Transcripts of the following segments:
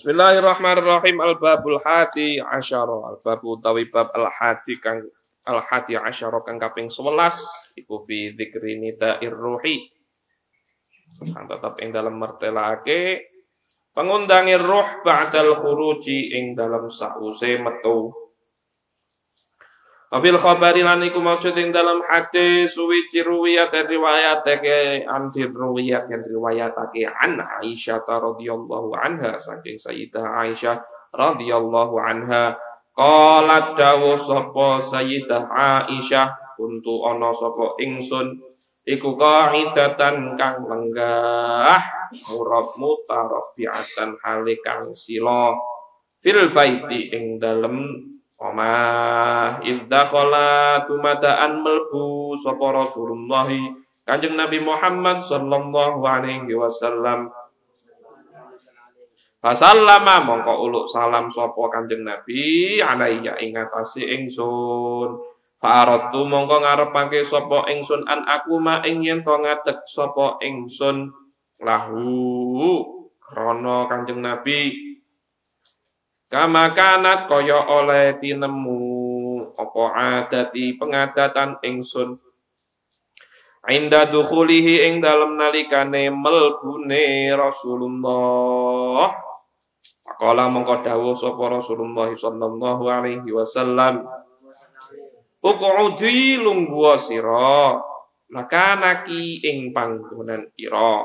Bismillahirrahmanirrahim. Al-babul hati asyara. Al-babu utawi bab al-hati kang al-hati asyara kang kaping 11 iku fi dzikri nida'ir ruhi. Kang tetep ing dalam mertelake. Pengundangi ruh ba'dal khuruji ing dalam sause metu Afil khabari lan iku maujud ing dalam hadis suwi ruwiyat riwayat ke anti ruwiyat yang riwayatake an Aisyah radhiyallahu anha saking Sayyidah Aisyah radhiyallahu anha. Qalat dawu sapa Sayyidah Aisyah untuk ana sapa ingsun iku qaidatan kang lenggah murab mutarabbiatan halikang sila fil baiti ing dalem Oma iddakhala tumadaan melbu sapa Rasulullah Kanjeng Nabi Muhammad sallallahu alaihi wasallam. Fasallama mongko uluk salam sapa Kanjeng Nabi alaiya ing atase ingsun. Fa'aradtu mongko ngarepake sapa ingsun an aku ma ing yen to ngadeg sapa ingsun. Lahu krana Kanjeng Nabi Kama kanat kaya oleh tinemu apa adati pengadatan ingsun? Inda dukhulihi ing dalam nalikane melbune Rasulullah. Pakola mongko sapa Rasulullah sallallahu alaihi wasallam. Uqudi lungguh sira makanaki ing panggonan ira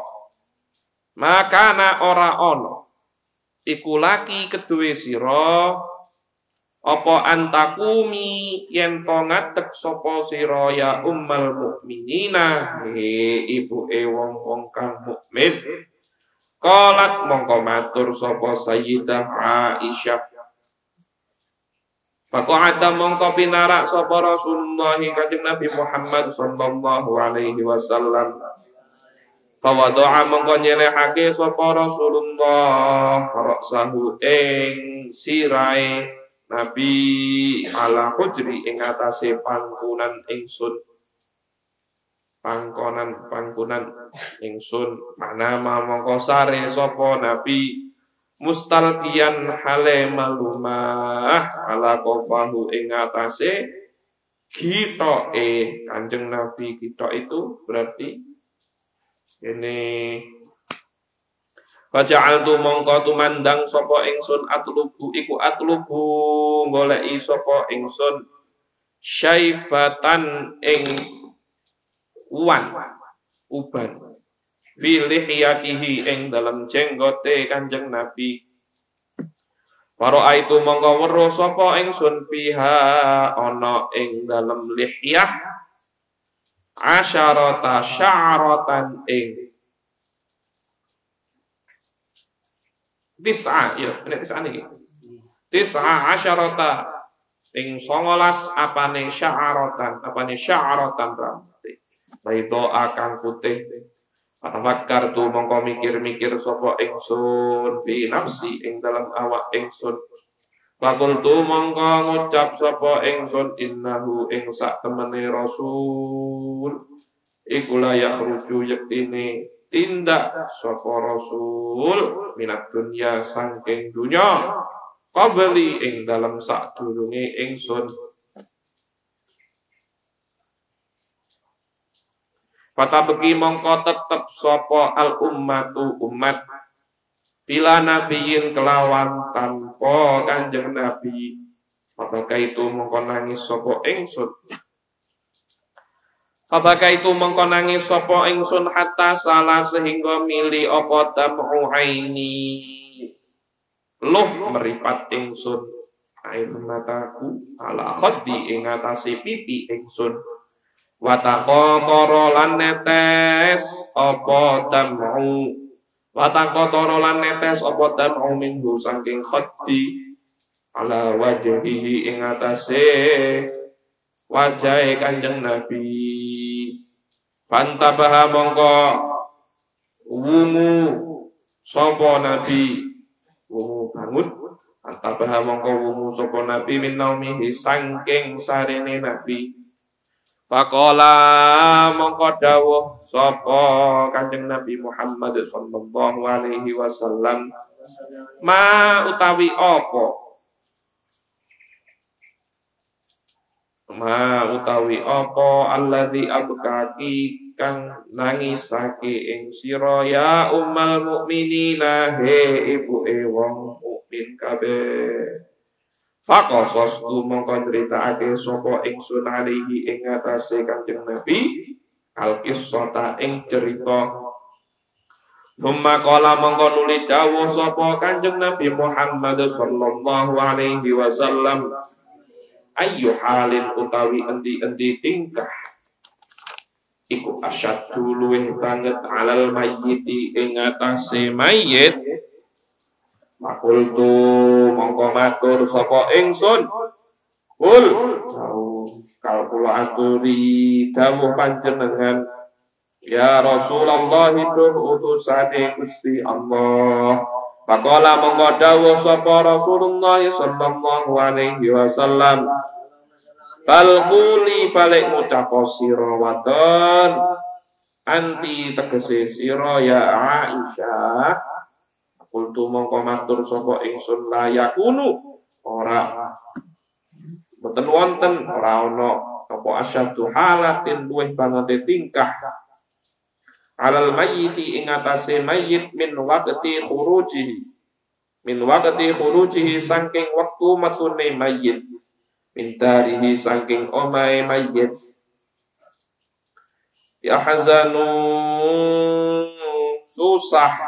Makana ora ono iku laki kedue sira apa antakumi yen to ngadeg sapa sira ya ummal mukminina he ibu e wong-wong kang mukmin. Qalat mongko matur sapa Sayyidah Aisyah. Faqa'ata mongko pinarak sapa Rasulullah kanjeng Nabi Muhammad sallallahu alaihi wasallam Fawado'a mongko nyelehake sapa Rasulullah. Raksahu ing sirai Nabi ala hujri ing atase pangkunan ingsun. Pangkonan pangkunan ingsun. Mana mongko sare sapa Nabi. Mustalqiyan hale malumah ala kofahu ing atase kita eh kanjeng Nabi kita itu berarti ini. Faja'altu mongko tumandang sapa ingsun atlubu iku atlubu goleki sapa ingsun syaibatan ing uwan uban. Filihiyatihi ing dalam jenggote Kanjeng Nabi. Para aitu mongko weruh sapa ingsun piha ana ing dalam lihyah asyarata sya'ratan ing tis'a ya ini tis'a niki. Tis'a asyarata ing 19 apane sya'ratan apane sya'ratan rambut Baito akan putih. Fatafakar tu mongko mikir-mikir sapa ingsun fi nafsi ing dalam awak ingsun tu mongko ngucap sapa ingsun innahu ing sak temene rasul. Iku la yakhruju yektine tindak sapa rasul minat dunya sangking dunya. Qabli ing dalam sak durunge ingsun. Fata begi mongko tetep sapa al ummatu umat bila nabiyin kelawan tanpa kanjeng nabi apakah itu mongko nangis sapa ingsun? Apakah itu mongko nangis sapa ingsun hatta salah sehingga mili apa tamu luh meripat ingsun. Air mataku ala khaddi ing atase pipi ingsun. Wataqara lan netes apa tamu Watang kotoro lan netes apa dan minggu saking khaddi ala wajhihi ing atase wajahe Kanjeng Nabi. Pantabaha mongko wumu sapa Nabi wumu bangun Pantabaha mongko wumu sapa Nabi min naumihi saking sarene Nabi. Pakola mongko dawuh sapa Kanjeng Nabi Muhammad sallallahu alaihi wasallam. Ma utawi apa? Ma utawi apa alladzi abkaki kang nangisake ing sira? Ya ummal mukminina he ibu e wong mukmin kabeh Fakosos tu mongko ake sapa ingsun alihi ing atase Kanjeng Nabi al-qissata ing cerita. Summa qala mongko nuli dawuh sapa Kanjeng Nabi Muhammad sallallahu alaihi wasallam. Ayu halin utawi endi-endi tingkah? Iku asyaddu luwih banget alal mayyiti ing atase mayit Makultu mongko matur sapa ingsun. Kul. Kal kula aturi dawuh panjenengan Ya Rasulullah itu utusane Gusti Allah. Pakola mongko dawuh sapa Rasulullah sallallahu alaihi wasallam. Bal kuli balik ngucap sira wadon. Anti tegese sira ya Aisyah Kultu mongko matur sapa ingsun layakunu ora. Boten wonten ora ana apa asyadu halatin luwih banget tingkah. Alal mayyiti ing atase mayyit min waqti khurujihi. Min waqti khurujihi saking waktu matune mayyit. Min darihi saking omae mayyit. Hazanu susah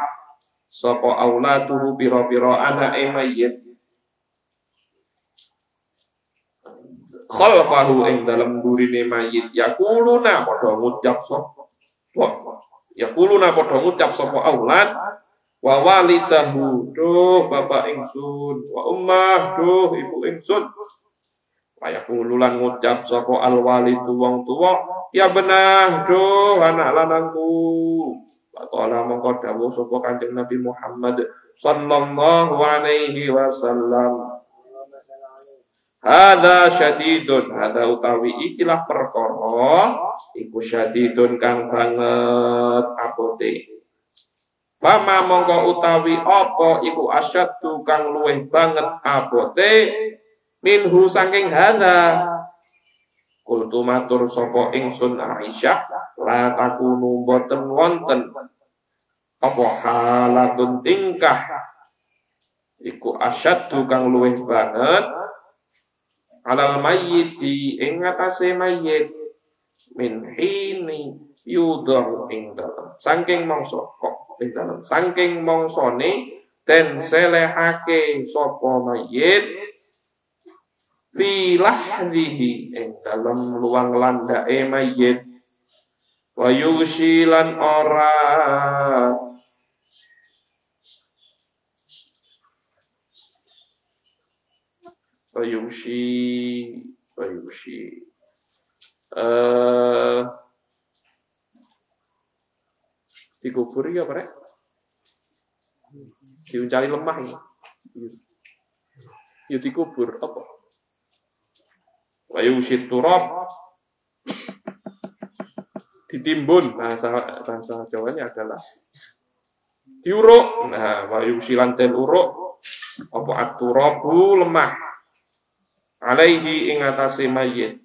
sapa auladuhu pira-pira anake mayyit. Khalfahu ing dalem burine mayit yakuluna padha ngucap sapa? Yaquluna padha ngucap sapa aulad? Wa walidahu duh bapak ingsun. Wa ummah duh ibu ingsun. Wa yaqululan ngucap sapa al walidu wong tuwa? Ya benah duh anak lanangku Faqala mongko dawuh Kanjeng Nabi Muhammad sallallahu alaihi wasallam Hada syadidun, hada utawi ikilah perkara iku syadidun kang banget apote. Fama mongko utawi apa iku asyaddu kang luwih banget apote minhu saking hada. Kultu matur sapa ingsun Aisyah la takunu boten wonten. Apa halatun tingkah? Iku asyaddu kang luwih banget. Alal mayyiti ing atase mayyit min hini yudhar ing dalem. Saking mangsa kok ing dalem? Saking mangsane den selehake sapa mayyit fi lahdihi ing dalem luang landake mayyit wa yusilan ora. Fayumshi Fayumshi uh, dikubur ya Pak diuncali lemah ya ya dikubur apa Fayumshi turab ditimbun bahasa bahasa Jawanya adalah diuruk. Nah wayusi lanten uruk. Apa aturabu lemah. Alaihi ing atase mayit.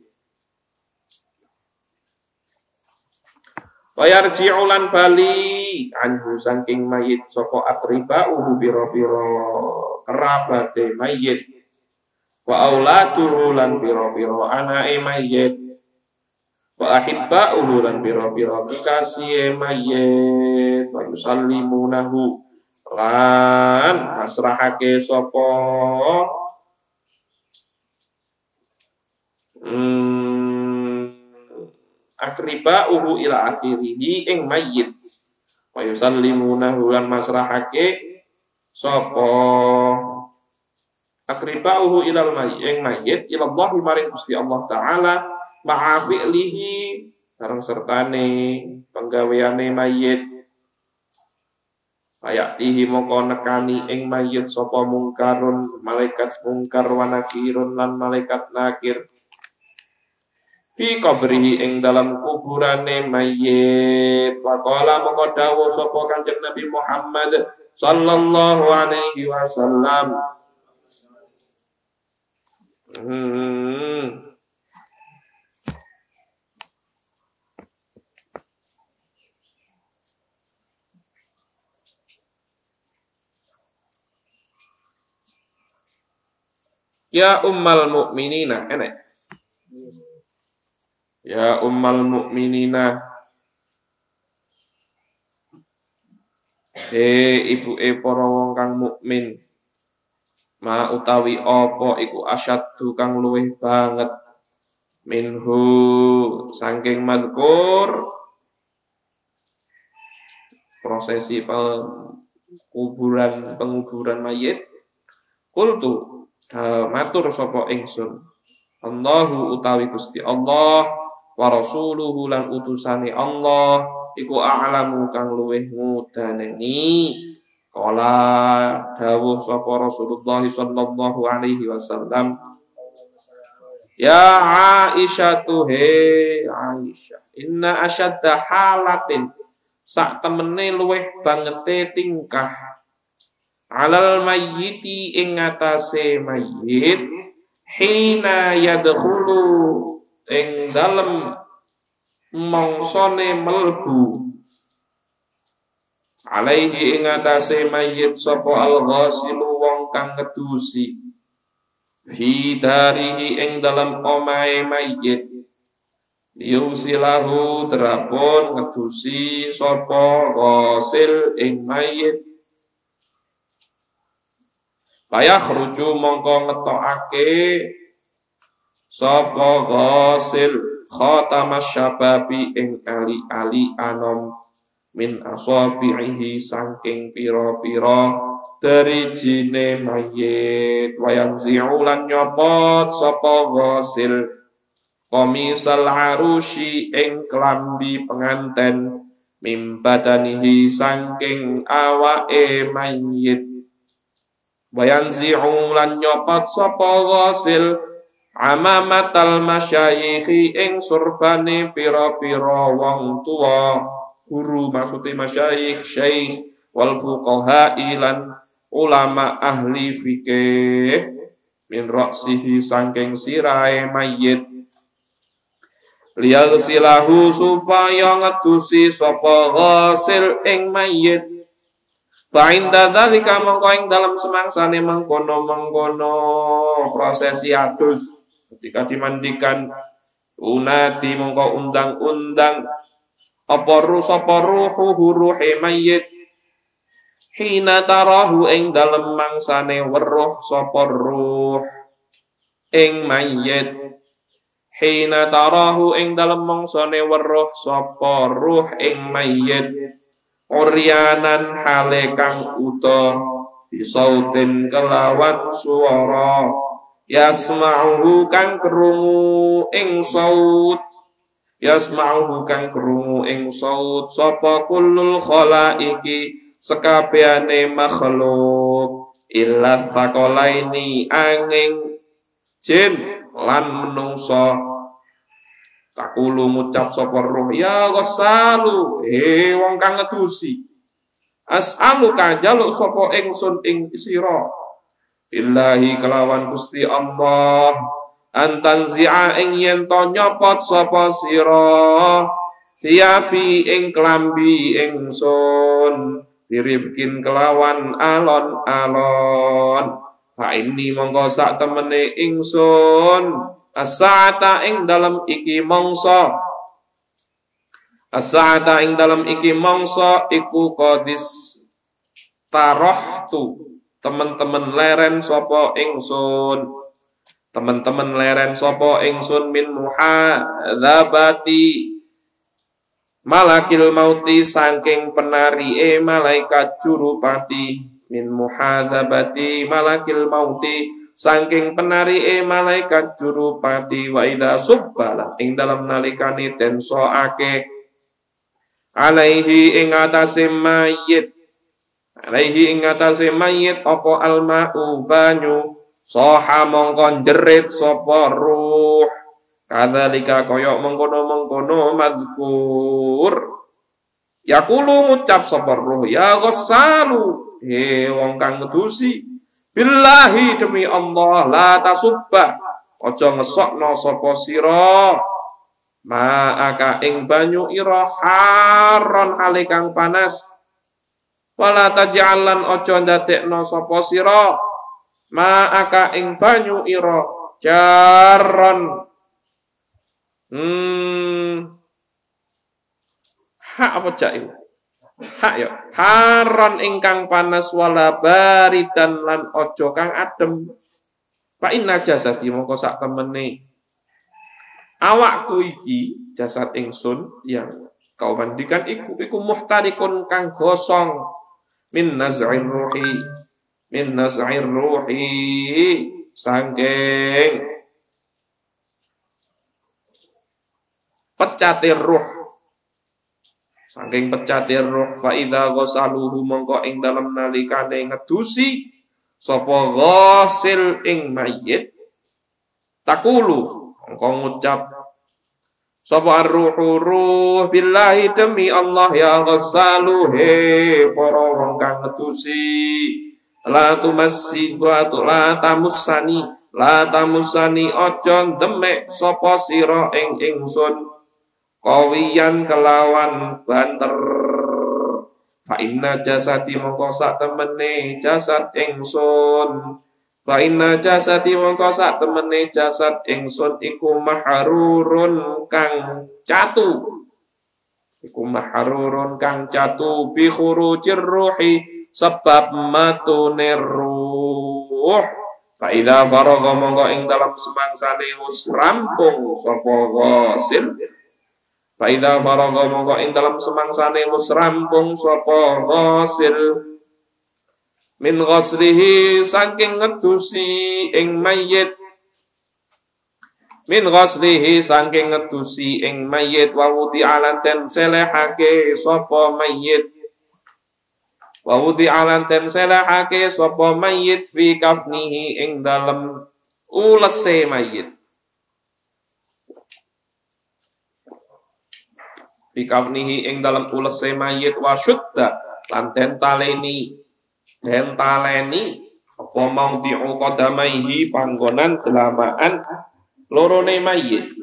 Wayarji'u lan bali. Anhu saking mayit sapa atriba uhu biro-biro kerabate mayit wa auladuhu lan biro-biro anake mayit. Wa ahibba'uhu lan biro-biro kekasih mayit. Wa yusallimunahu lan masrahake sapa? Hmm, akriba uhu ila akhirihi ing mayyit wa yusallimunahu lan masrahake sapa akriba uhu ilal mayyit mayyit ila Allah maring Gusti Allah taala. Ma'a fi'lihi sareng sertane penggaweane mayyit tihi moko nekani ing mayit sapa mungkarun malaikat mungkar wa nakirun lan malaikat nakir. Fi qabrihi ing dalam kuburane mayit. Wa qala mongko dawuh sapa kanjeng Nabi Muhammad sallallahu alaihi wasallam. Hmm. Ya ummal mu'minina, enek. Ya ummal mu'minina. He ibu e para wong kang mukmin. Ma utawi apa iku asyaddu kang luwih banget? Minhu saking madkur prosesi penguburan penguburan mayit. Kultu matur sapa ingsun. Allahu utawi Gusti Allah wa rasuluhu lan utusane Allah iku a'lamu kang luweh ngudaneni kala dawuh sapa Rasulullah sallallahu alaihi wasallam Ya Aisyah he Aisyah inna asyadda halatin sak temene luweh bangete tingkah. Alal mayyiti ing atase mayyit hina yadkhulu ing dalem mongsone melbu alaihi ing atase mayyit sapa al ghasilu wong kang ngedusi. Fi darihi ing dalem omahe mayyit. Yusilahu terapun ngedusi sapa ghasil ing mayit Fayakhruju mongko ngetokake sapa ghasil khatamas syababi ing ali-ali anom min asabihi saking pira-pira dari jine mayit. Wayang ziulan nyopot sapa ghasil. Komisal arushi ing klambi penganten. Mimbadanihi saking awake mayit. Wayanzi'u lan nyopot sapa ghasil. Amamatal masyayikhi ing surbane pira-pira wong tua guru maksudnya masyayikh syekh wal fuqaha ilan ulama ahli fikih. Min ra'sihi sangking sirai mayit. Silahu supaya ngedusi sapa ghasil ing mayit. Fa'inda dzalika mengko ing dalam semangsane mengkono-mengkono prosesi adus. Ketika dimandikan unati mengko undang-undang apa ruh sapa ruhu ruhe mayyit hina tarahu ing dalem mangsane weruh sapa ruh ing mayyit hina tarahu ing dalem mangsane weruh sapa ruh ing mayyit Orianan hale kang uta bisautin kelawan suara. Yasma'uhu kang krungu ing saut yasma'uhu kang krungu ing saut sapa kullul khalaiki sekabehane makhluk illa faqalaini angin jin lan menungso Takulu ngucap sapa roh ya ghasalu he wong kang ngedusi. As'alu ka jaluk sapa ingsun ing sira. Billahi kelawan Gusti Allah antanzi'a ing yen to nyopot sapa sira? Tiapi ing klambi ingsun dirifkin kelawan alon-alon. Fa ini mongko sak temene ingsun as-sa'ata ing dalam iki mongso as-sa'ata ing dalam iki mongso iku qadis tarohtu teman-teman leren sopo ingsun teman-teman leren sopo ingsun min muhadzabati malakil mauti saking penari e malaikat jurupati min muhadzabati malakil mauti saking penari e malaikat jurupati wa ida subbala ing dalam nalikani den soake alaihi ing atase mayit. Alaihi ing atase mayit apa alma'u banyu soha mongkon jerit sapa ruh. Kadzalika kaya mengkono-mengkono madkur Yakulu ngucap sapa ruh ya ghassalu he wong kang ngedusi billahi demi Allah la tasubba aja ngesokno sapa sira? Ma'aka ing banyu ira haron hale kang panas. Wala taj'alan aja ndadekno sapa sira ma'aka ing banyu ira jaron. Hmm. Hak apa cak itu hak ya. Haron ingkang panas wala baridan lan ojo kang adem. Pak inna jasadi mongko sak temene. Awakku iki jasad ingsun yang kau mandikan iku iku muhtarikun kang gosong. Min naz'ir ruhi min naz'ir ruhi. Sangking pecatir ruh. Saking pecatir ruh. Fa idza ghasaluhu mongko ing dalem nalikane ngedusi sapa ghasil ing mayit. Takulu engkau ngucap Sapa ruhu ruh billahi demi Allah ya ghassalu he para wong kang ngetusi la tumassi wa la tamussani la tamussani aja demek sapa sira ing ingsun. Kawiyan kelawan banter. Fa inna jasati mongko sak temene jasad ingsun. Fa inna jasadi mongko sak temene jasad ingsun iku mahrurun kang catu. Iku mahrurun kang catu bi khurujir ruhi sebab matune ruh. Fa idza faragha mongko ing dalam semangsane wis rampung sapa ghasil. Fa idza faragha mongko ing dalam semangsane wis rampung sapa ghasil min ghaslihi saking ngedusi ing mayit min ghaslihi saking ngedusi ing mayit wa wudi alan den selehake sapa mayit wa wudi alan den selehake sapa mayit fi kafnihi ing dalem ulese mayit. Fi kafnihi ing dalem ulese mayit wa syudda lan den taleni den taleni apa mau diu qadamaihi panggonan delamaan lorone mayit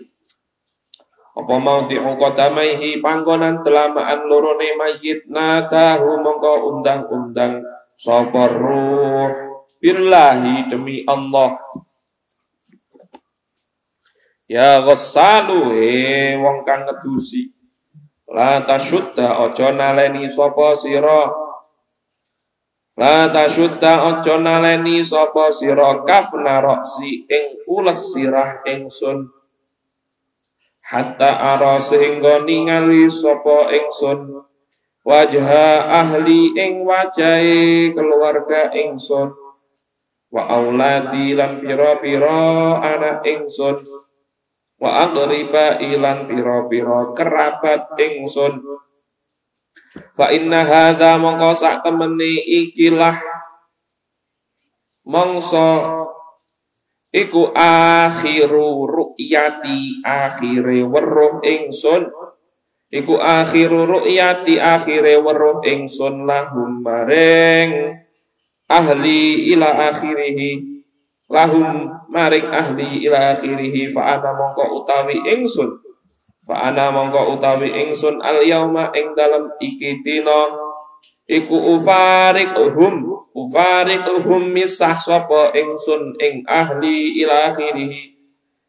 apa mau diu qadamaihi panggonan delamaan lorone mayit nadahu mongko undang-undang sapa ruh. Billahi demi Allah. Ya ghassalu he wong kang ngedusi. La tasyudda aja naleni sapa sira. La tasyudda ojo naleni sapa sira. Kafna roksi ing ules sirah ingsun hatta ara sehingga ningali sapa ingsun. Wajah ahli ing wajahe keluarga ingsun. Wa auladi lan pira-pira anak ingsun. Wa aqriba ilan pira-pira kerabat ingsun. Fa inna hadza mongko sak temene ikilah. Mongso iku akhiru ru'yati akhire weruh ingsun. Iku akhiru ru'yati akhire weruh ingsun lahum maring ahli ila akhirihi. Lahum maring ahli ila akhirihi. Fa ana mongko utawi ingsun. Fa ana mongko utawi ingsun al yauma ing dalam iki dina iku ufariquhum ufariquhum misah sapa ingsun ing ahli ila akhirih.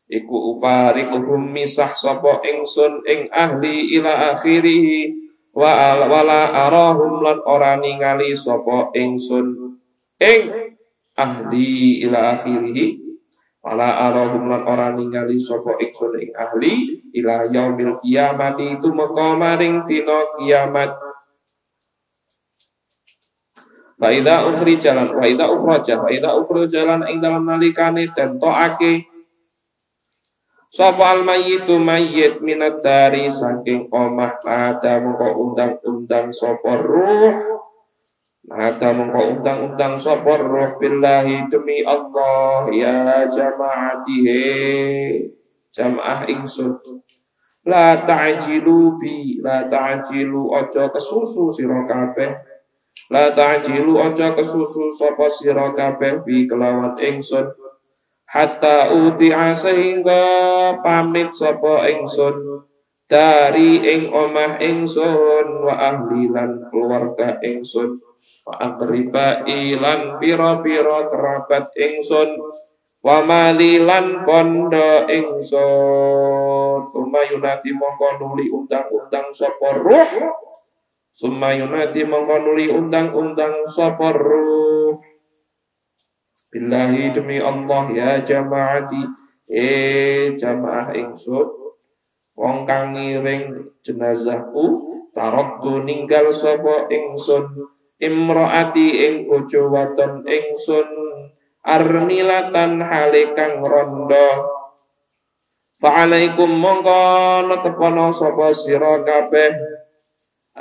Iku ufariquhum misah sapa ingsun ing ahli ila akhirih. Wa wala arahum lan ora ningali sapa ingsun ing ahli ila akhirih. Wala arahum lan ora ningali sapa ingsun ing ahli ila yaumil kiamati itu meka maring dina kiamat. Faida ukhri jalan, faida ukhraja, faida ukhri jalan ing dalam nalikane dan to'ake. Sapa al mayyitu mayyit minat dari saking omah ada mengko undang-undang sapa ruh. Maka mengko undang-undang sapa roh billahi demi Allah ya jamaatihe. Jamaah ingsun. La ta'jilu bi la ta'jilu aja kesusu sira kabeh La ta'jilu aja kesusu sapa sira kabeh bi kelawan ingsun. Hatta uti'a sehingga pamit sapa ingsun. Dari ing omah ingsun wa ahli lan keluarga ingsun. Wa aqriba ilan pira-pira kerabat ingsun. Wa malilan pondo ingsun. Tuma yunati mongko nuli undang-undang sapa ruh summa yunati mongko nuli undang-undang sapa ruh. Billahi demi Allah ya jamaati. Eh jamaah ingsun wong kang ngiring jenazahku tarakku ninggal sapa ingsun. Imraati ing bojo waton ingsun. Armilatan hale kang rondo. Fa'alaikum mongko netepono sapa sira kabeh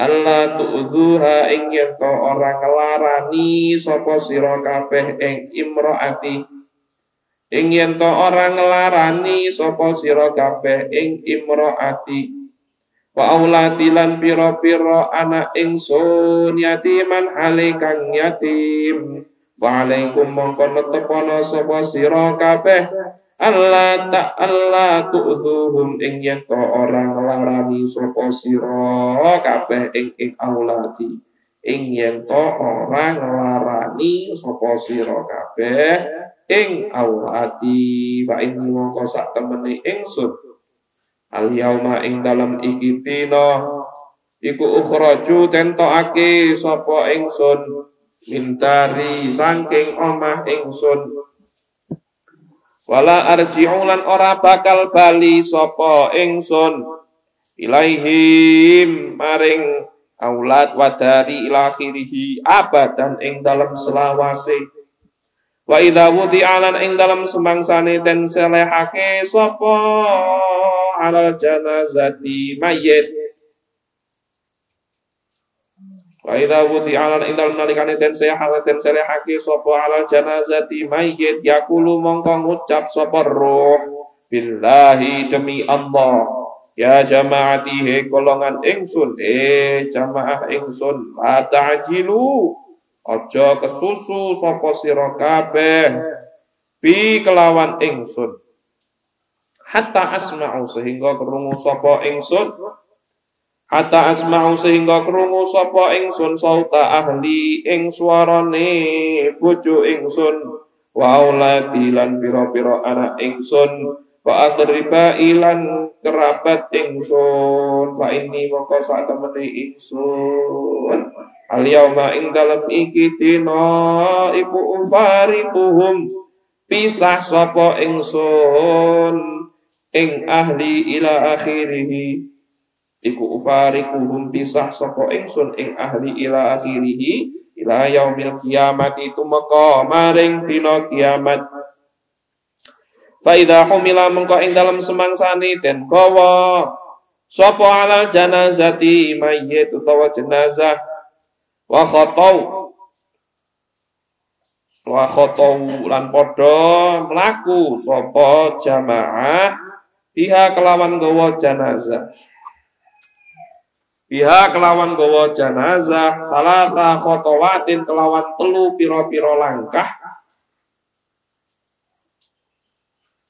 Allah tu'dhuha ing yen ora kelarani sapa sira kabeh ing imraati. Ing yen to ora nglarani sapa sira kabeh ing imraati. Wa auladi lan pira-pira anak ingsun yatiman hale kang yatim. Wa alaikum mongko netepono sapa sira kabeh Allah tak Allah tu'duhum ing yen to ora nglarani sapa sira kabeh ing ing auladi. Ing yen to ora nglarani sapa sira kabeh ing awati wa ing mongko sak temene ingsun. Al yauma ing dalam iki dina iku ukhraju tentokake sapa ingsun. Mintari saking omah ingsun wala arji'u lan ora bakal bali sapa ingsun. Ilaihim maring aulad wadari ilakhirihi abadan ing dalam selawase. Wa idza wudi'alan ing dalam semangsane den selehake sapa alal janazati mayyit Wa idza wudi'alan ing dalam nalikane den selehake den selehake sapa alal janazati mayyit yakulu mongko ngucap sapa roh billahi demi Allah Ya jamaati he golongan ingsun he jamaah ingsun la ta'jilu Ojo kesusu sapa sira kabeh bi kelawan ingsun. Hatta asma'u sehingga krungu sapa ingsun. Hatta asma'u sehingga krungu sapa ingsun sauta ahli ing swarane bojo ingsun. Wa auladi lan pira-pira anak ingsun. Wa adriba ilan kerabat ingsun. Fa ini mongko sak temene ingsun. Al yauma ing dalam iki dina iku ufariquhum pisah sapa ingsun. Ing ahli ila akhirih iku ufariquhum pisah sapa ingsun ing ahli ila akhirih ila yaumil kiamat itu maka maring dina kiamat. Fa idza humila mengko ing dalam semangsane den gawa sapa alal janazati mayyit utawa jenazah? Wa khatau wa khatau lan padha mlaku sapa jamaah biha kelawan gawa jenazah Biha kelawan gawa jenazah talata khotowatin kelawan telu piro-piro langkah.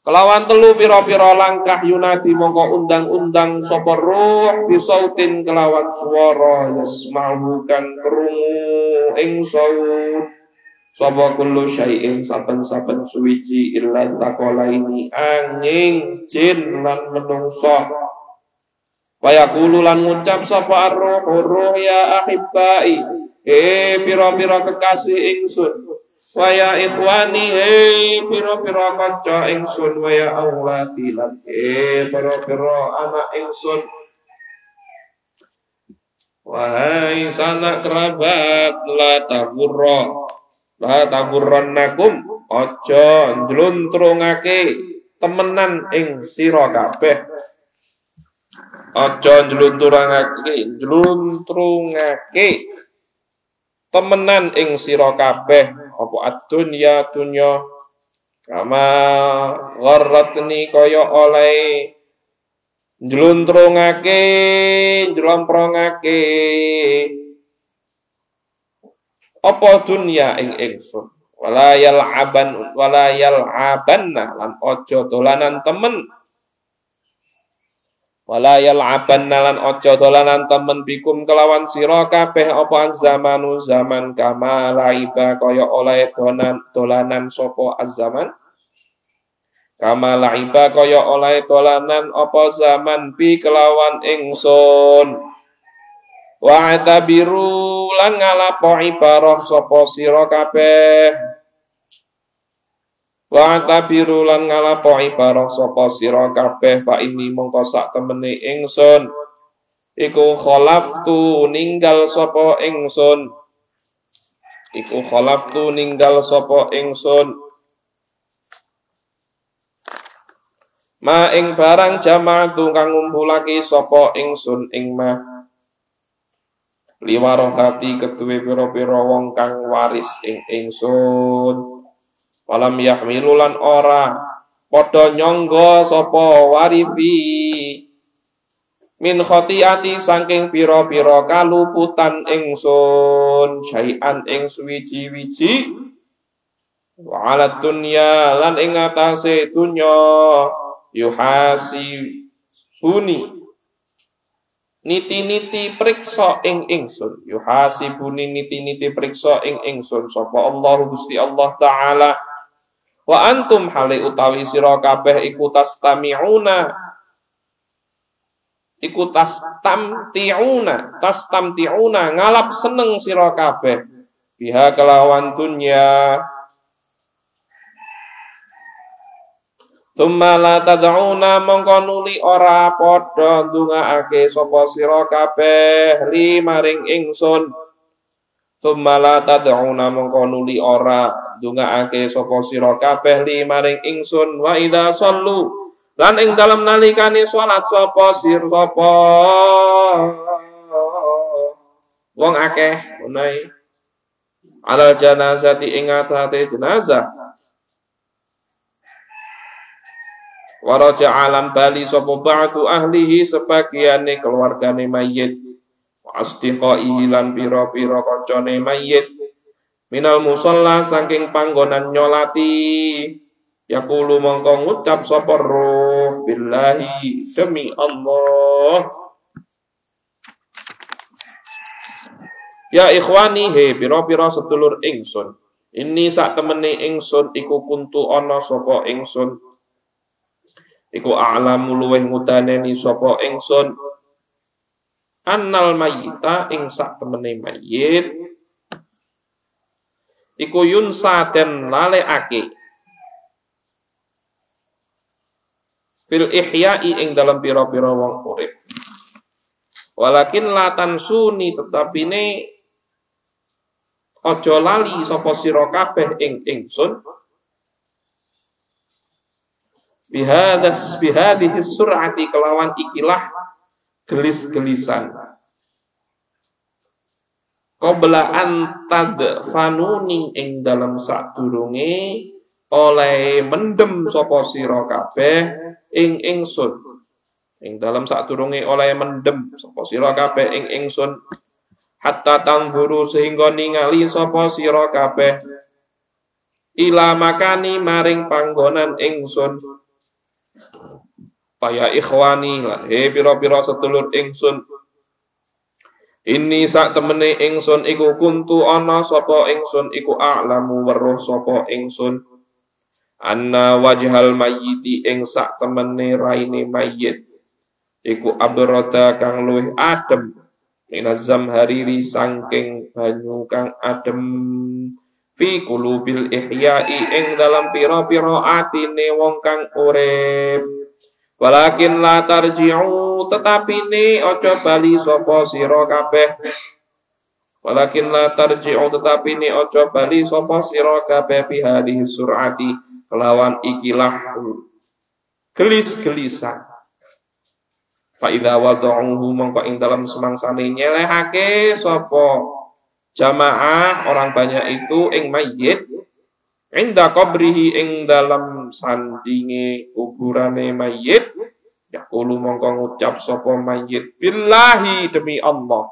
Kelawan telu piro-piro langkah yunati mongko undang-undang sapa ruh bisautin kelawan swara yasma'u kang krungu ing saut. Sapa kullu syai'in saben-saben suwiji illa ini angin jin lan menungso Wayakulu lan ngucap sapa arruh ruh ya ahibbai eh piro-piro kekasih ingsun. Waya ikhwani he piro-piro kanca ingsun. Waya auladi lan he piro-piro anak ingsun. Wahai sanak kerabat la tagurra la tagurrannakum aja njluntrungake temenan ing sira kabeh aja njluntrungake njluntrungake. Temenan ing sira kabeh apa ad-dunya dunya? Kama gharratni kaya oleh. Njluntrungake njlomprongake. Apa dunya ing ingsun? Wala yal'aban wala yal'abanna lan ojo dolanan temen wala yal'abanna lan ojo dolanan temen bikum kelawan sira kabeh apa zamanu zaman kama laiba kaya oleh dolan dolanan sapa az-zaman kama laiba kaya oleh dolanan apa zaman bi kelawan ingsun Wa atabiru lan ngalapo ibarah sapa sira kabeh. Wa atabiru lan ngalapo ibarah sapa sira kabeh fa ini mongko sak temene ingsun. Iku khalaftu ninggal sapa ingsun. Iku khalaftu ninggal sapa ingsun. Ma ing barang jama'atu kang ngumpulake sapa ingsun ing mah liwarosati ketuwe pira-pira wong kang waris ing ingsun walam yahmilulan ora. Padha nyangga sapa warifi. Min khotiati saking pira-pira kaluputan ingsun syai'an ing suwiji-wiji. Wa lan ing atase dunya yuhasi buni niti-niti periksa ing ingsun yuhasibuni niti-niti periksa ing ingsun sapa Allah Gusti Allah taala wa antum hale utawi sira kabeh iku tastami'una. Iku tastamti'una tastamti'una ngalap seneng sira kabeh. Biha kelawan dunya. Tumma la tad'una mongko nuli ora padha ndongaake sapa sira kabeh li maring ingsun. Tumma la tad'una mongko nuli ora ndongaake sapa sira kabeh li maring ingsun wa idza sallu lan ing dalem nalikane salat sapa sir sapa. Wong akeh menawi alal janazati ing atase jenazah. Waraja alam bali sapa ba'du ahlihi sebagiane keluargane mayit. Asdiqai lan pira-pira kancane mayit. Minal musalla saking panggonan nyolati. Yaqulu mongko ngucap sapa roh billahi demi Allah. Ya ikhwani he pira-pira sedulur ingsun. Ini sak temene ingsun iku kuntu ana sapa ingsun iku a'lamu luweh ngudaneni sapa ingsun annal mayita ing sak temene mayit. Iku yunsa den lalekake. Fil ihya'i ing dalam pira-pira wong urip. Walakin latan suni tetapi ne aja lali sapa sira kabeh ing ingsun. Bihadas bihadihi sur'ati kelawan ikilah gelis-gelisan. Qabla an tadfanuni ing dalam sadurunge oleh mendem sapa sira kabeh ing ingsun. Ing dalam sadurunge oleh mendem sapa sira kabeh ing ingsun. Hatta tangguru sehingga ningali sapa sira kabeh. Ila makani maring panggonan ingsun Paya ikhwani lan he pira-pira sedulur ingsun. Ini sak temene ingsun iku kuntu ana sapa ingsun iku a'lamu weruh sapa ingsun. Anna wajhal mayyiti ing sak temene raine mayyit. Iku abrada kang luwih adem. Minazam hariri sangking banyu kang adem. Fi kulubil ihya'i ing dalam pira-pira atine wong kang urip Walakin la tarji'u tetapi ni ojo bali sapa sira kabeh. Walakin la tarji'u tetapi ni ojo bali sapa sira kabeh fi hadhihi sur'ati kelawan ikilah gelis-gelisan. Fa idza wada'uhu mongko ing dalam semangsane nyelehake sapa jamaah orang banyak itu ing mayit Inda qabrihi ing dalam sandinge kuburane mayit. Yaqulu mongko ngucap sapa mayit billahi demi Allah.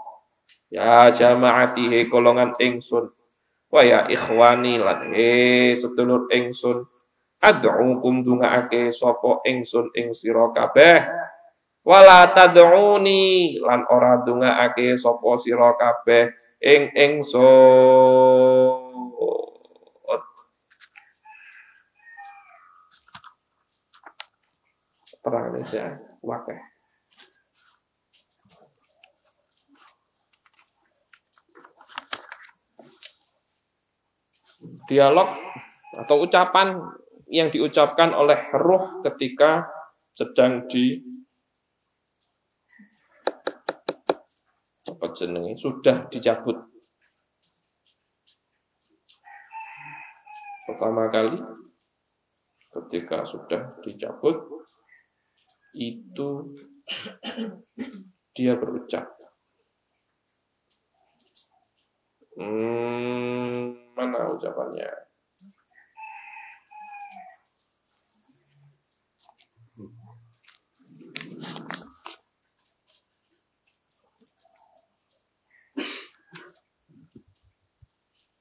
Ya jamaati he golongan ingsun. Wa ya ikhwani lan eh sedulur ingsun. Ad'ukum dungaake sapa ingsun ing sira kabeh. Wala tad'uni lan ora dungaake sapa sira kabeh ing ingsun perang Indonesia wakeh. Dialog atau ucapan yang diucapkan oleh roh ketika sedang di apa jenenge sudah dicabut. Pertama kali ketika sudah dicabut itu dia berucap hmm, Mana ucapannya?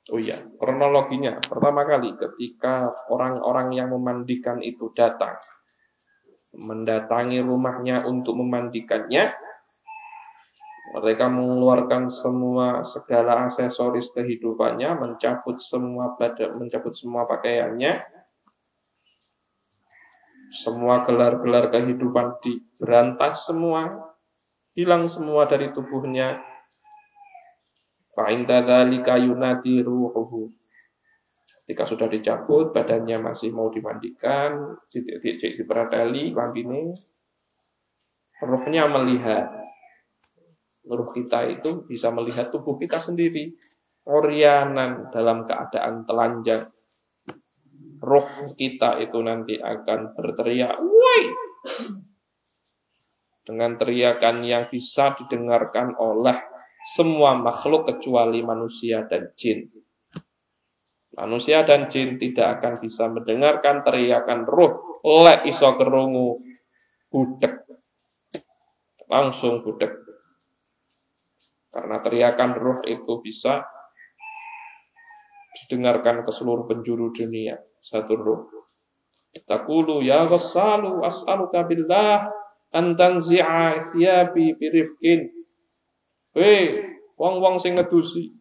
Oh iya, kronologinya. Pertama kali ketika orang-orang yang memandikan itu datang, mendatangi rumahnya untuk memandikannya, mereka mengeluarkan semua segala aksesoris kehidupannya, mencabut semua badan, mencabut semua pakaiannya, semua gelar-gelar kehidupan diberantas semua, hilang semua dari tubuhnya. Fa'inda ruhuhu. Ketika sudah dicabut, badannya masih mau dimandikan, diperateli, lambine, rohnya melihat Ruh kita itu bisa melihat tubuh kita sendiri. Orianan dalam keadaan telanjang. Roh kita itu nanti akan berteriak, woi! Dengan teriakan yang bisa didengarkan oleh semua makhluk kecuali manusia dan jin. Manusia dan jin tidak akan bisa mendengarkan teriakan roh. Lek iso kerungu, budek. Langsung budek karena teriakan ruh itu bisa didengarkan ke seluruh penjuru dunia. Satu ruh. Takulu ya ghassalu as'aluka billah an tanzi'a thiyabi birifkin. Hei, wong-wong sing ngedusi.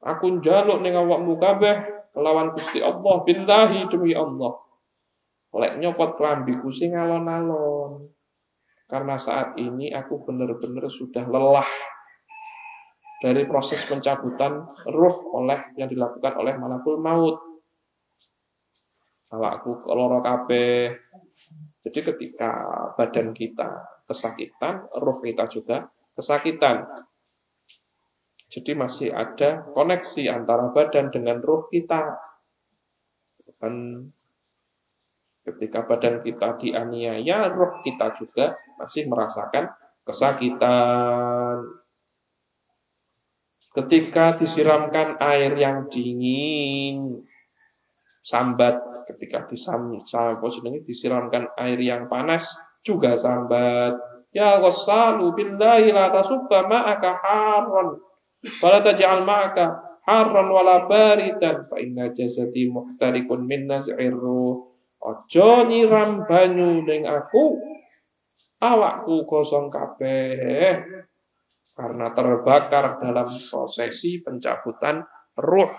Aku njaluk ning awakmu kabeh kelawan Gusti Allah billahi demi Allah. Lek nyopot klambiku sing alon-alon. Karena saat ini aku benar-benar sudah lelah dari proses pencabutan ruh oleh yang dilakukan oleh malakul maut. Awakku keloro kabeh. Jadi ketika badan kita kesakitan, ruh kita juga kesakitan. Jadi masih ada koneksi antara badan dengan ruh kita. Dan Ketika badan kita dianiaya, roh kita juga masih merasakan kesakitan. Ketika disiramkan air yang dingin, sambat. Ketika disam, disiramkan air yang panas, juga sambat. Ya wasalu billahi la tasubba ma'aka. Wala taj'al ma'aka harran wala baridan. Fa inna jasadi muhtarikun min naz'ir ruh. Ojo nyiram banyu ning aku. Awakku kosong kabeh karena terbakar dalam prosesi pencabutan ruh.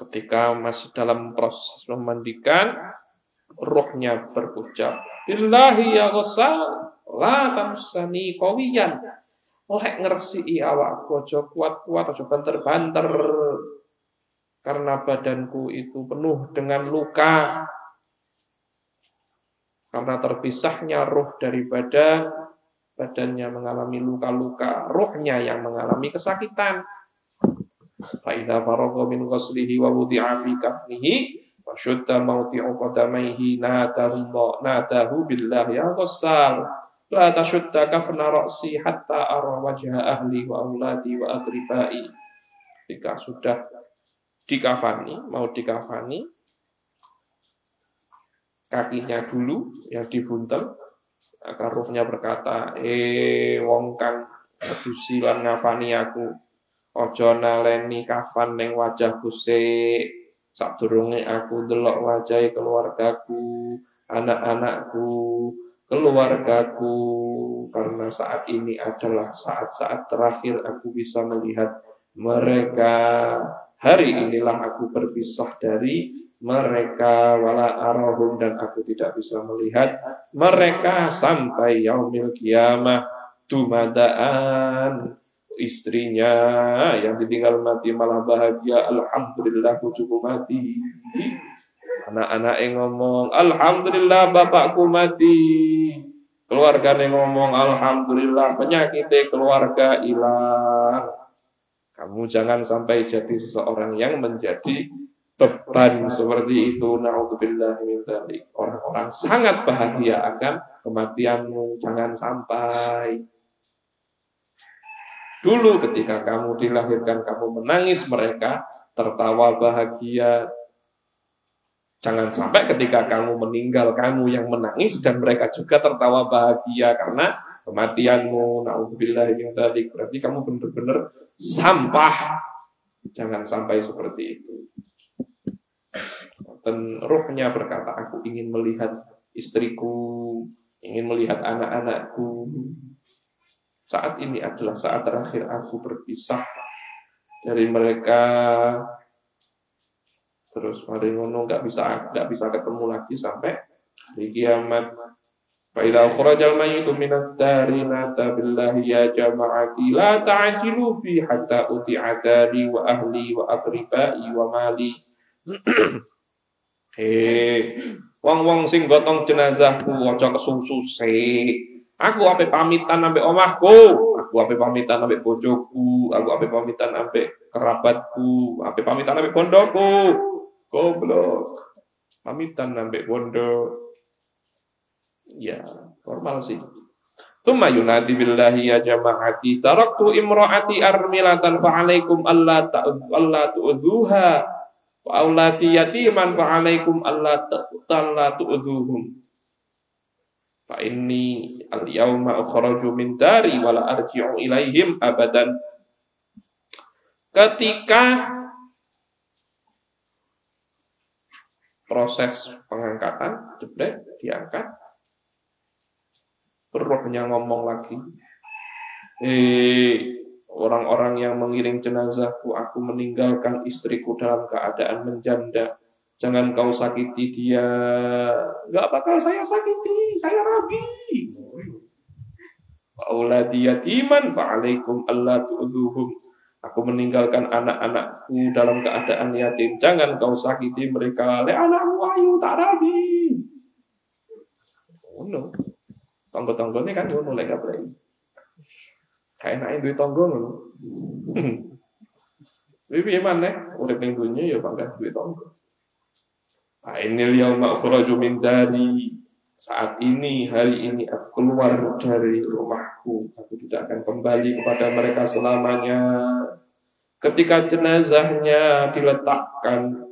Ketika masih dalam proses memandikan, ruhnya berucap, Billahi ya ghasal, la tamsani kawiyan. Lek ngersi awakku aja kuat-kuat aja banter-banter karena badanku itu penuh dengan luka. Karena terpisahnya ruh dari badan, badannya mengalami luka-luka, ruhnya yang mengalami kesakitan. Fa'idha faragha min ghaslihi wa wudi'a fi kafnihi wa syudda mawti'u qadamaihi nadahu nadahu billah ya ghassal la tashudda kafna ra'si hatta ara wajha ahli wa auladi wa agribai. Jika sudah dikafani, mau dikafani, kakinya dulu yang dibuntel, agar ruhnya berkata, eh wong kang Sedusi lan ngafani aku. Ojo naleni kafan ning wajahku sik. Sadurunge aku delok wajahi keluargaku, anak-anakku, keluargaku karena saat ini adalah saat-saat terakhir aku bisa melihat mereka. Hari inilah aku berpisah dari mereka. Wala arahum dan aku tidak bisa melihat mereka sampai yaumil kiamah. Tumadaan istrinya yang ditinggal mati malah bahagia. Alhamdulillah cukup mati anak-anak yang ngomong alhamdulillah bapakku mati. Keluarga yang ngomong alhamdulillah penyakit keluarga hilang. Kamu jangan sampai jadi seseorang yang menjadi beban seperti itu. Naudzubillah orang-orang sangat bahagia akan kematianmu. Jangan sampai. Dulu ketika kamu dilahirkan kamu menangis mereka tertawa bahagia jangan sampai ketika kamu meninggal kamu yang menangis dan mereka juga tertawa bahagia karena kematianmu naudzubillah min berarti kamu benar-benar sampah jangan sampai seperti itu dan rohnya berkata, aku ingin melihat istriku, ingin melihat anak-anakku. Saat ini adalah saat terakhir aku berpisah dari mereka. Terus hari ngono nggak bisa nggak bisa ketemu lagi sampai di kiamat. Fa'idha khurajal mayyitu minat dari nata billahi ya jama'ati la ta'ajilu fi hatta uti'adari wa ahli wa akhribai wa mali Eh, wong-wong sing gotong jenazahku aja kesusu sik. Aku ape pamitan ambek omahku, aku ape pamitan ambek bojoku, aku ape pamitan ambek kerabatku, ape pamitan ambek bondoku. Goblok. Pamitan ambek bondo. Ya, normal sih. Tuma yunadi billahi ya jama'ati taraktu imra'ati armilatan fa'alaikum alla ta'udhuha Wa aulati yatiman fa alaikum alla talla tu'dhuhum. Fa inni al yauma ukhraju min dari wala arji'u ilaihim abadan. Ketika proses pengangkatan jebret diangkat rohnya ngomong lagi eh orang-orang yang mengiring jenazahku, aku meninggalkan istriku dalam keadaan menjanda. Jangan kau sakiti dia. Gak bakal saya sakiti, saya rabi. Auladi yatiman fa'alaikum Allah tu'uduhum. Aku meninggalkan anak-anakku dalam keadaan yatim. Jangan kau sakiti mereka. Le anakmu ayu tak rabi. Oh no. Tonggo-tonggone kan mulai gak berani. Kayak enake duit tonggo ngono. Tapi piye maneh urip ning dunya ya bangga duit tonggo. Nah, ini yauma ukhraju min dari saat ini, hari ini aku keluar dari rumahku. Aku tidak akan kembali kepada mereka selamanya. Ketika jenazahnya diletakkan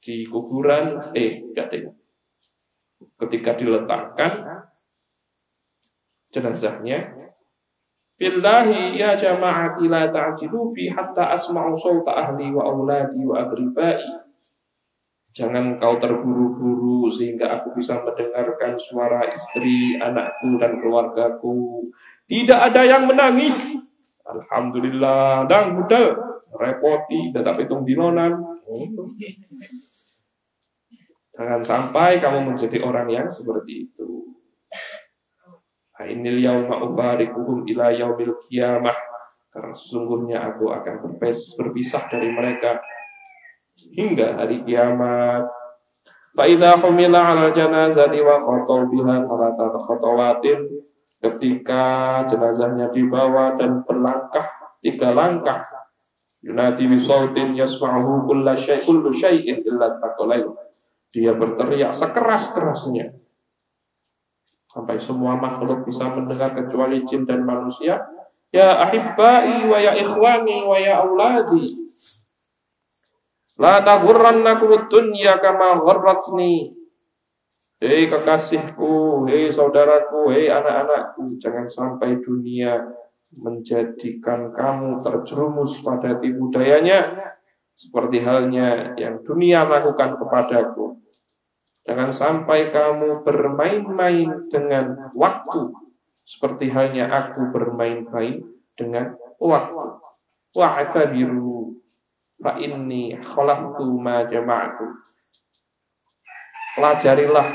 di kuburan, eh, deh. Ketika diletakkan jenazahnya Billahi ya jama'ati la ta'jilu hatta asma'u sawta ahli wa auladi wa. Jangan kau terburu-buru sehingga aku bisa mendengarkan suara istri, anakku dan keluargaku. Tidak ada yang menangis. Alhamdulillah. Dan budal repoti tetap hitung dinonan. Jangan sampai kamu menjadi orang yang seperti itu. Ainil yauma ufarikuhum ila yaumil qiyamah. Karena sesungguhnya aku akan berpisah dari mereka hingga hari kiamat. Fa'idha humila ala janazati wa khotow biha salata khotowatin ketika jenazahnya dibawa dan berlangkah tiga langkah yunati bisautin yasma'uhu kulla syai' kullu syai'in illa taqalain dia berteriak sekeras-kerasnya Sampai semua makhluk bisa mendengar kecuali jin dan manusia. Ya ahibbai wa ya ikhwani wa ya auladi. La taghurrannakum dunya kama gharratni. Hei kekasihku, hei saudaraku, hei anak-anakku, jangan sampai dunia menjadikan kamu terjerumus pada tipu dayanya seperti halnya yang dunia lakukan kepadaku. Jangan sampai kamu bermain-main dengan waktu seperti halnya aku bermain-main dengan waktu. Wa'tabiru fa inni khalaqtu ma jama'tu. Pelajarilah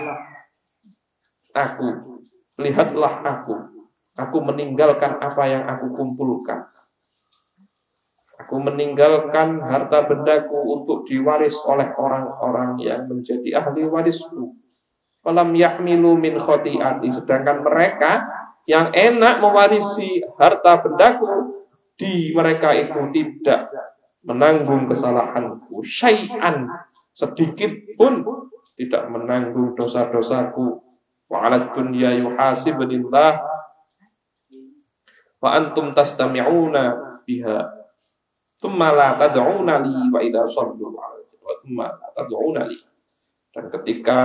aku, lihatlah aku. Aku meninggalkan apa yang aku kumpulkan. Aku meninggalkan harta bendaku untuk diwaris oleh orang-orang yang menjadi ahli warisku. Falam yakmilu min khoti'ati. Sedangkan mereka yang enak mewarisi harta bendaku, di mereka itu tidak menanggung kesalahanku. Syai'an. Sedikit pun tidak menanggung dosa-dosaku. Wa ala dunya yuhasibunillah wa antum tastami'una biha Tumma la tad'una li wa idza sallu wa tumma la tad'una li. Dan ketika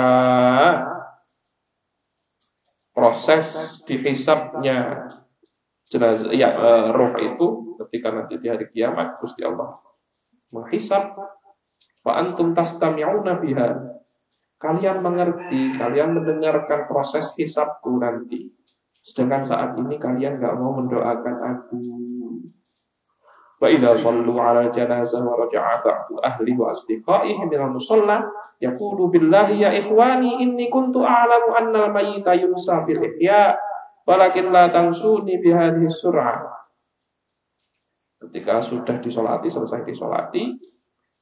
proses dihisapnya jenazah ya uh, roh itu ketika nanti di hari kiamat Gusti Allah menghisap wa antum tastami'una biha. Kalian mengerti kalian mendengarkan proses hisabku nanti. Sedangkan saat ini kalian nggak mau mendoakan aku. Wa idza sallu ala janazah wa raja'a ba'du ahli wa asdiqaihi min al-musalla yaqulu billahi ya ikhwani inni kuntu a'lamu anna al-mayyita yumsa ihya walakin la tansuni bihadhihi sur'ah. Ketika sudah disolati, selesai disolati,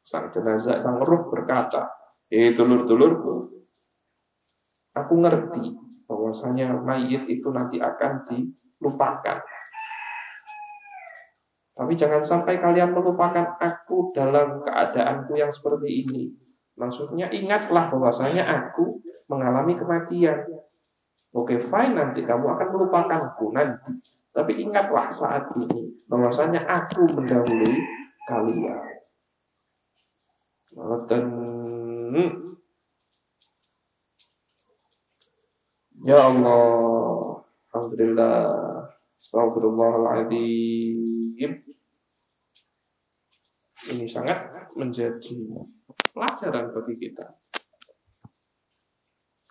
sang jenazah, sang ruh berkata, Eh dulur-dulurku, aku ngerti bahwasanya mayit itu nanti akan dilupakan. Tapi jangan sampai kalian melupakan aku dalam keadaanku yang seperti ini. Maksudnya ingatlah bahwasanya aku mengalami kematian. Oke, fine nanti kamu akan melupakanku nanti. Tapi ingatlah saat ini bahwasanya aku mendahului kalian. Dan Ya Allah, Alhamdulillah, Astagfirullahaladzim ini sangat menjadi pelajaran bagi kita.